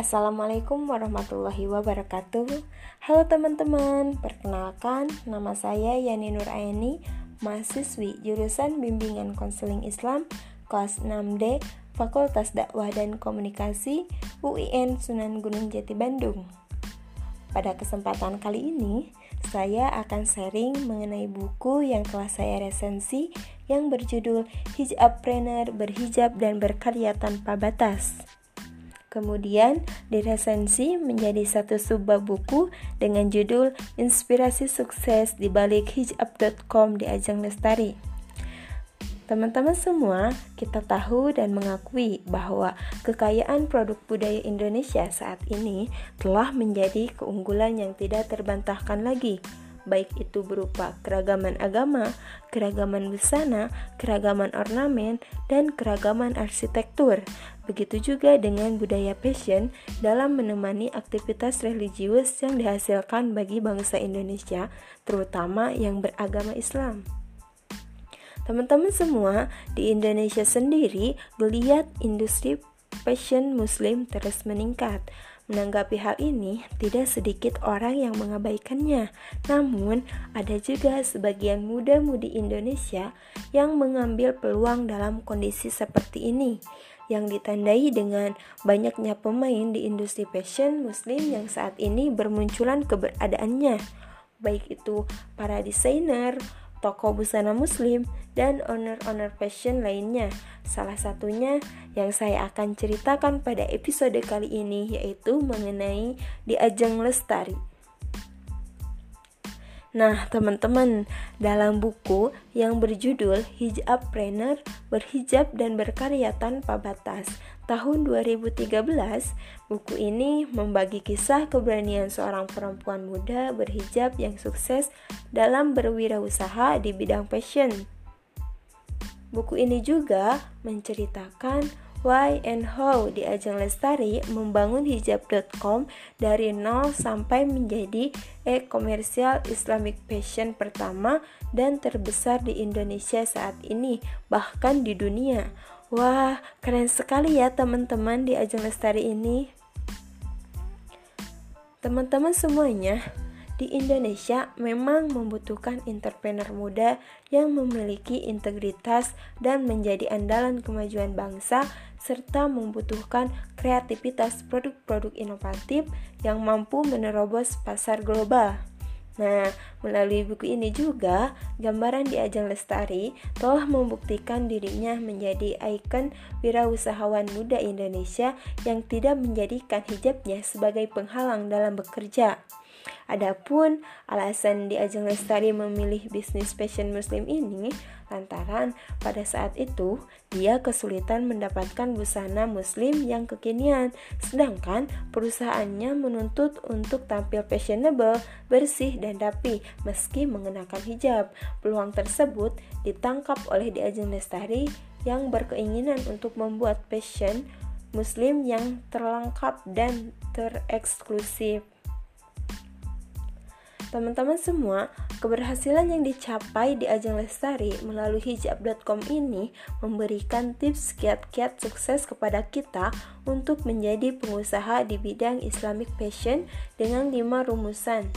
Assalamualaikum warahmatullahi wabarakatuh Halo teman-teman, perkenalkan nama saya Yani Nuraini Mahasiswi jurusan Bimbingan Konseling Islam kelas 6D Fakultas Dakwah dan Komunikasi UIN Sunan Gunung Jati Bandung Pada kesempatan kali ini, saya akan sharing mengenai buku yang telah saya resensi yang berjudul Hijabpreneur Berhijab dan Berkarya Tanpa Batas. Kemudian diresensi menjadi satu subbab buku dengan judul Inspirasi Sukses di balik hijab.com di Ajang Lestari. Teman-teman semua, kita tahu dan mengakui bahwa kekayaan produk budaya Indonesia saat ini telah menjadi keunggulan yang tidak terbantahkan lagi baik itu berupa keragaman agama, keragaman busana, keragaman ornamen, dan keragaman arsitektur. Begitu juga dengan budaya fashion dalam menemani aktivitas religius yang dihasilkan bagi bangsa Indonesia, terutama yang beragama Islam. Teman-teman semua, di Indonesia sendiri, geliat industri fashion muslim terus meningkat. Menanggapi hal ini, tidak sedikit orang yang mengabaikannya. Namun, ada juga sebagian muda-mudi Indonesia yang mengambil peluang dalam kondisi seperti ini, yang ditandai dengan banyaknya pemain di industri fashion muslim yang saat ini bermunculan keberadaannya, baik itu para desainer, toko busana muslim, dan owner-owner fashion lainnya. Salah satunya yang saya akan ceritakan pada episode kali ini yaitu mengenai di ajang lestari. Nah, teman-teman, dalam buku yang berjudul Hijab Trainer Berhijab dan Berkarya Tanpa Batas tahun 2013, buku ini membagi kisah keberanian seorang perempuan muda berhijab yang sukses dalam berwirausaha di bidang fashion. Buku ini juga menceritakan Why and How di Ajang Lestari membangun hijab.com dari nol sampai menjadi e-komersial Islamic fashion pertama dan terbesar di Indonesia saat ini, bahkan di dunia. Wah, keren sekali ya teman-teman di Ajang Lestari ini. Teman-teman semuanya, di Indonesia memang membutuhkan entrepreneur muda yang memiliki integritas dan menjadi andalan kemajuan bangsa serta membutuhkan kreativitas produk-produk inovatif yang mampu menerobos pasar global. Nah, melalui buku ini juga, gambaran di Ajang Lestari telah membuktikan dirinya menjadi ikon wirausahawan muda Indonesia yang tidak menjadikan hijabnya sebagai penghalang dalam bekerja. Adapun alasan di Ajeng Lestari memilih bisnis fashion muslim ini lantaran pada saat itu dia kesulitan mendapatkan busana muslim yang kekinian sedangkan perusahaannya menuntut untuk tampil fashionable, bersih dan rapi meski mengenakan hijab. Peluang tersebut ditangkap oleh di Ajeng Lestari yang berkeinginan untuk membuat fashion muslim yang terlengkap dan tereksklusif. Teman-teman semua, keberhasilan yang dicapai di ajang Lestari melalui hijab.com ini memberikan tips kiat-kiat sukses kepada kita untuk menjadi pengusaha di bidang Islamic fashion dengan lima rumusan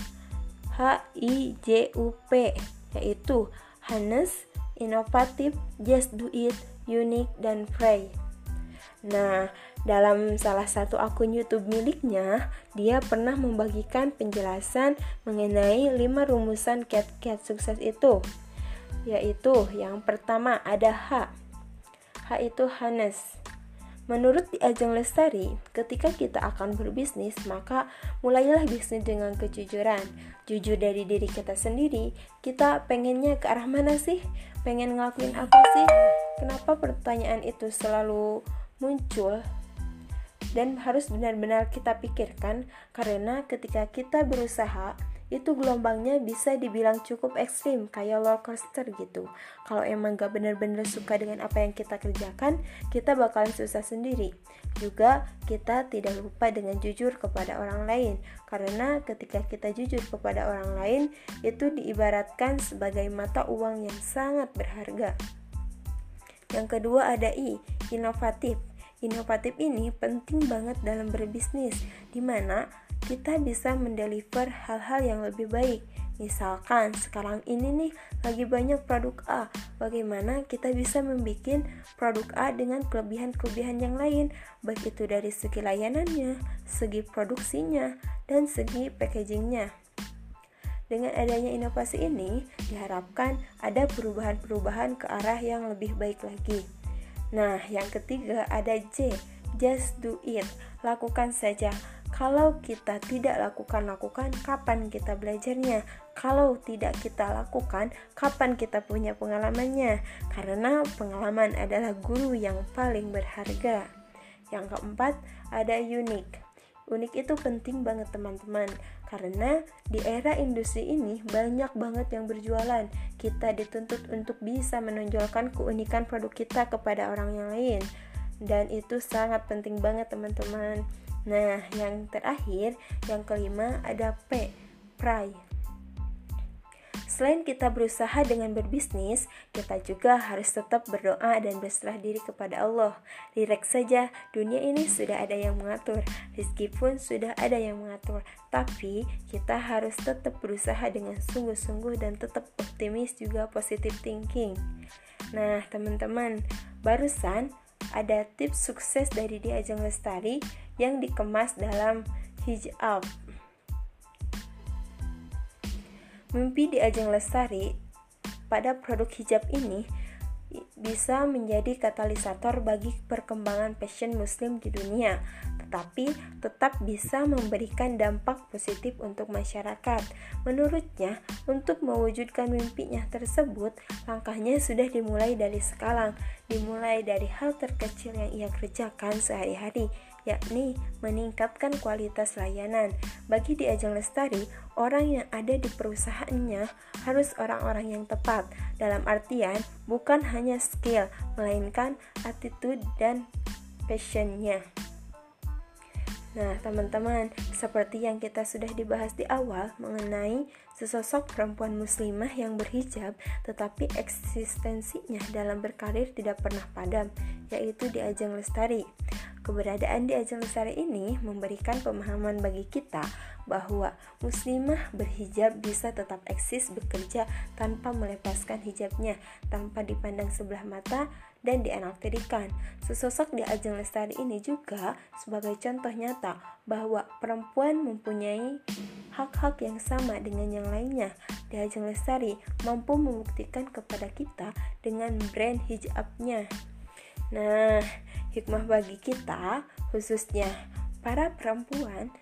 H I J U P yaitu honest, inovatif, just do it, unique, dan free. Nah, dalam salah satu akun YouTube miliknya, dia pernah membagikan penjelasan mengenai lima rumusan kiat-kiat sukses itu. Yaitu yang pertama ada H. H itu Hanes. Menurut di Ajeng Lestari, ketika kita akan berbisnis, maka mulailah bisnis dengan kejujuran. Jujur dari diri kita sendiri, kita pengennya ke arah mana sih? Pengen ngelakuin apa sih? Kenapa pertanyaan itu selalu muncul dan harus benar-benar kita pikirkan karena ketika kita berusaha itu gelombangnya bisa dibilang cukup ekstrim kayak roller coaster gitu. Kalau emang gak benar-benar suka dengan apa yang kita kerjakan kita bakalan susah sendiri. Juga kita tidak lupa dengan jujur kepada orang lain. Karena ketika kita jujur kepada orang lain itu diibaratkan sebagai mata uang yang sangat berharga. Yang kedua ada I, inovatif inovatif ini penting banget dalam berbisnis, di mana kita bisa mendeliver hal-hal yang lebih baik. Misalkan sekarang ini nih lagi banyak produk A, bagaimana kita bisa membuat produk A dengan kelebihan-kelebihan yang lain, baik itu dari segi layanannya, segi produksinya, dan segi packagingnya. Dengan adanya inovasi ini, diharapkan ada perubahan-perubahan ke arah yang lebih baik lagi. Nah, yang ketiga ada J, just do it, lakukan saja. Kalau kita tidak lakukan-lakukan, kapan kita belajarnya? Kalau tidak kita lakukan, kapan kita punya pengalamannya? Karena pengalaman adalah guru yang paling berharga. Yang keempat, ada unik. Unik itu penting banget teman-teman karena di era industri ini banyak banget yang berjualan. Kita dituntut untuk bisa menonjolkan keunikan produk kita kepada orang yang lain. Dan itu sangat penting banget teman-teman. Nah, yang terakhir, yang kelima ada P, Pride. Selain kita berusaha dengan berbisnis, kita juga harus tetap berdoa dan berserah diri kepada Allah. Direk saja, dunia ini sudah ada yang mengatur, rezeki pun sudah ada yang mengatur. Tapi kita harus tetap berusaha dengan sungguh-sungguh dan tetap optimis juga positive thinking. Nah, teman-teman, barusan ada tips sukses dari Di Ajeng Lestari yang dikemas dalam hijab. Mimpi di Ajeng Lestari pada produk hijab ini bisa menjadi katalisator bagi perkembangan fashion muslim di dunia, tetapi tetap bisa memberikan dampak positif untuk masyarakat. Menurutnya, untuk mewujudkan mimpinya tersebut, langkahnya sudah dimulai dari sekarang, dimulai dari hal terkecil yang ia kerjakan sehari-hari, yakni meningkatkan kualitas layanan. Bagi di Ajeng Lestari, orang yang ada di perusahaannya harus orang-orang yang tepat, dalam artian bukan hanya skill, melainkan attitude dan passionnya. Nah, teman-teman, seperti yang kita sudah dibahas di awal mengenai sesosok perempuan muslimah yang berhijab, tetapi eksistensinya dalam berkarir tidak pernah padam, yaitu di ajang lestari. Keberadaan di ajang lestari ini memberikan pemahaman bagi kita bahwa muslimah berhijab bisa tetap eksis bekerja tanpa melepaskan hijabnya, tanpa dipandang sebelah mata dan dianaktirikan. Sesosok di Ajeng Lestari ini juga sebagai contoh nyata bahwa perempuan mempunyai hak-hak yang sama dengan yang lainnya. Di Ajeng Lestari mampu membuktikan kepada kita dengan brand hijabnya. Nah, hikmah bagi kita khususnya para perempuan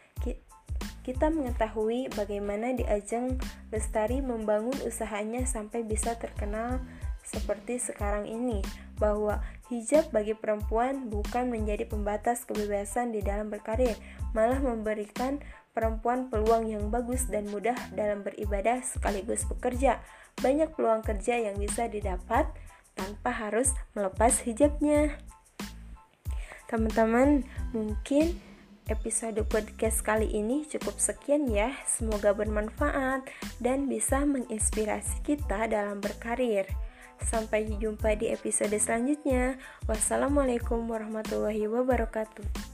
kita mengetahui bagaimana di Ajeng Lestari membangun usahanya sampai bisa terkenal seperti sekarang ini, bahwa hijab bagi perempuan bukan menjadi pembatas kebebasan di dalam berkarir, malah memberikan perempuan peluang yang bagus dan mudah dalam beribadah sekaligus bekerja. Banyak peluang kerja yang bisa didapat tanpa harus melepas hijabnya. Teman-teman, mungkin episode podcast kali ini cukup sekian ya. Semoga bermanfaat dan bisa menginspirasi kita dalam berkarir. Sampai jumpa di episode selanjutnya. Wassalamualaikum warahmatullahi wabarakatuh.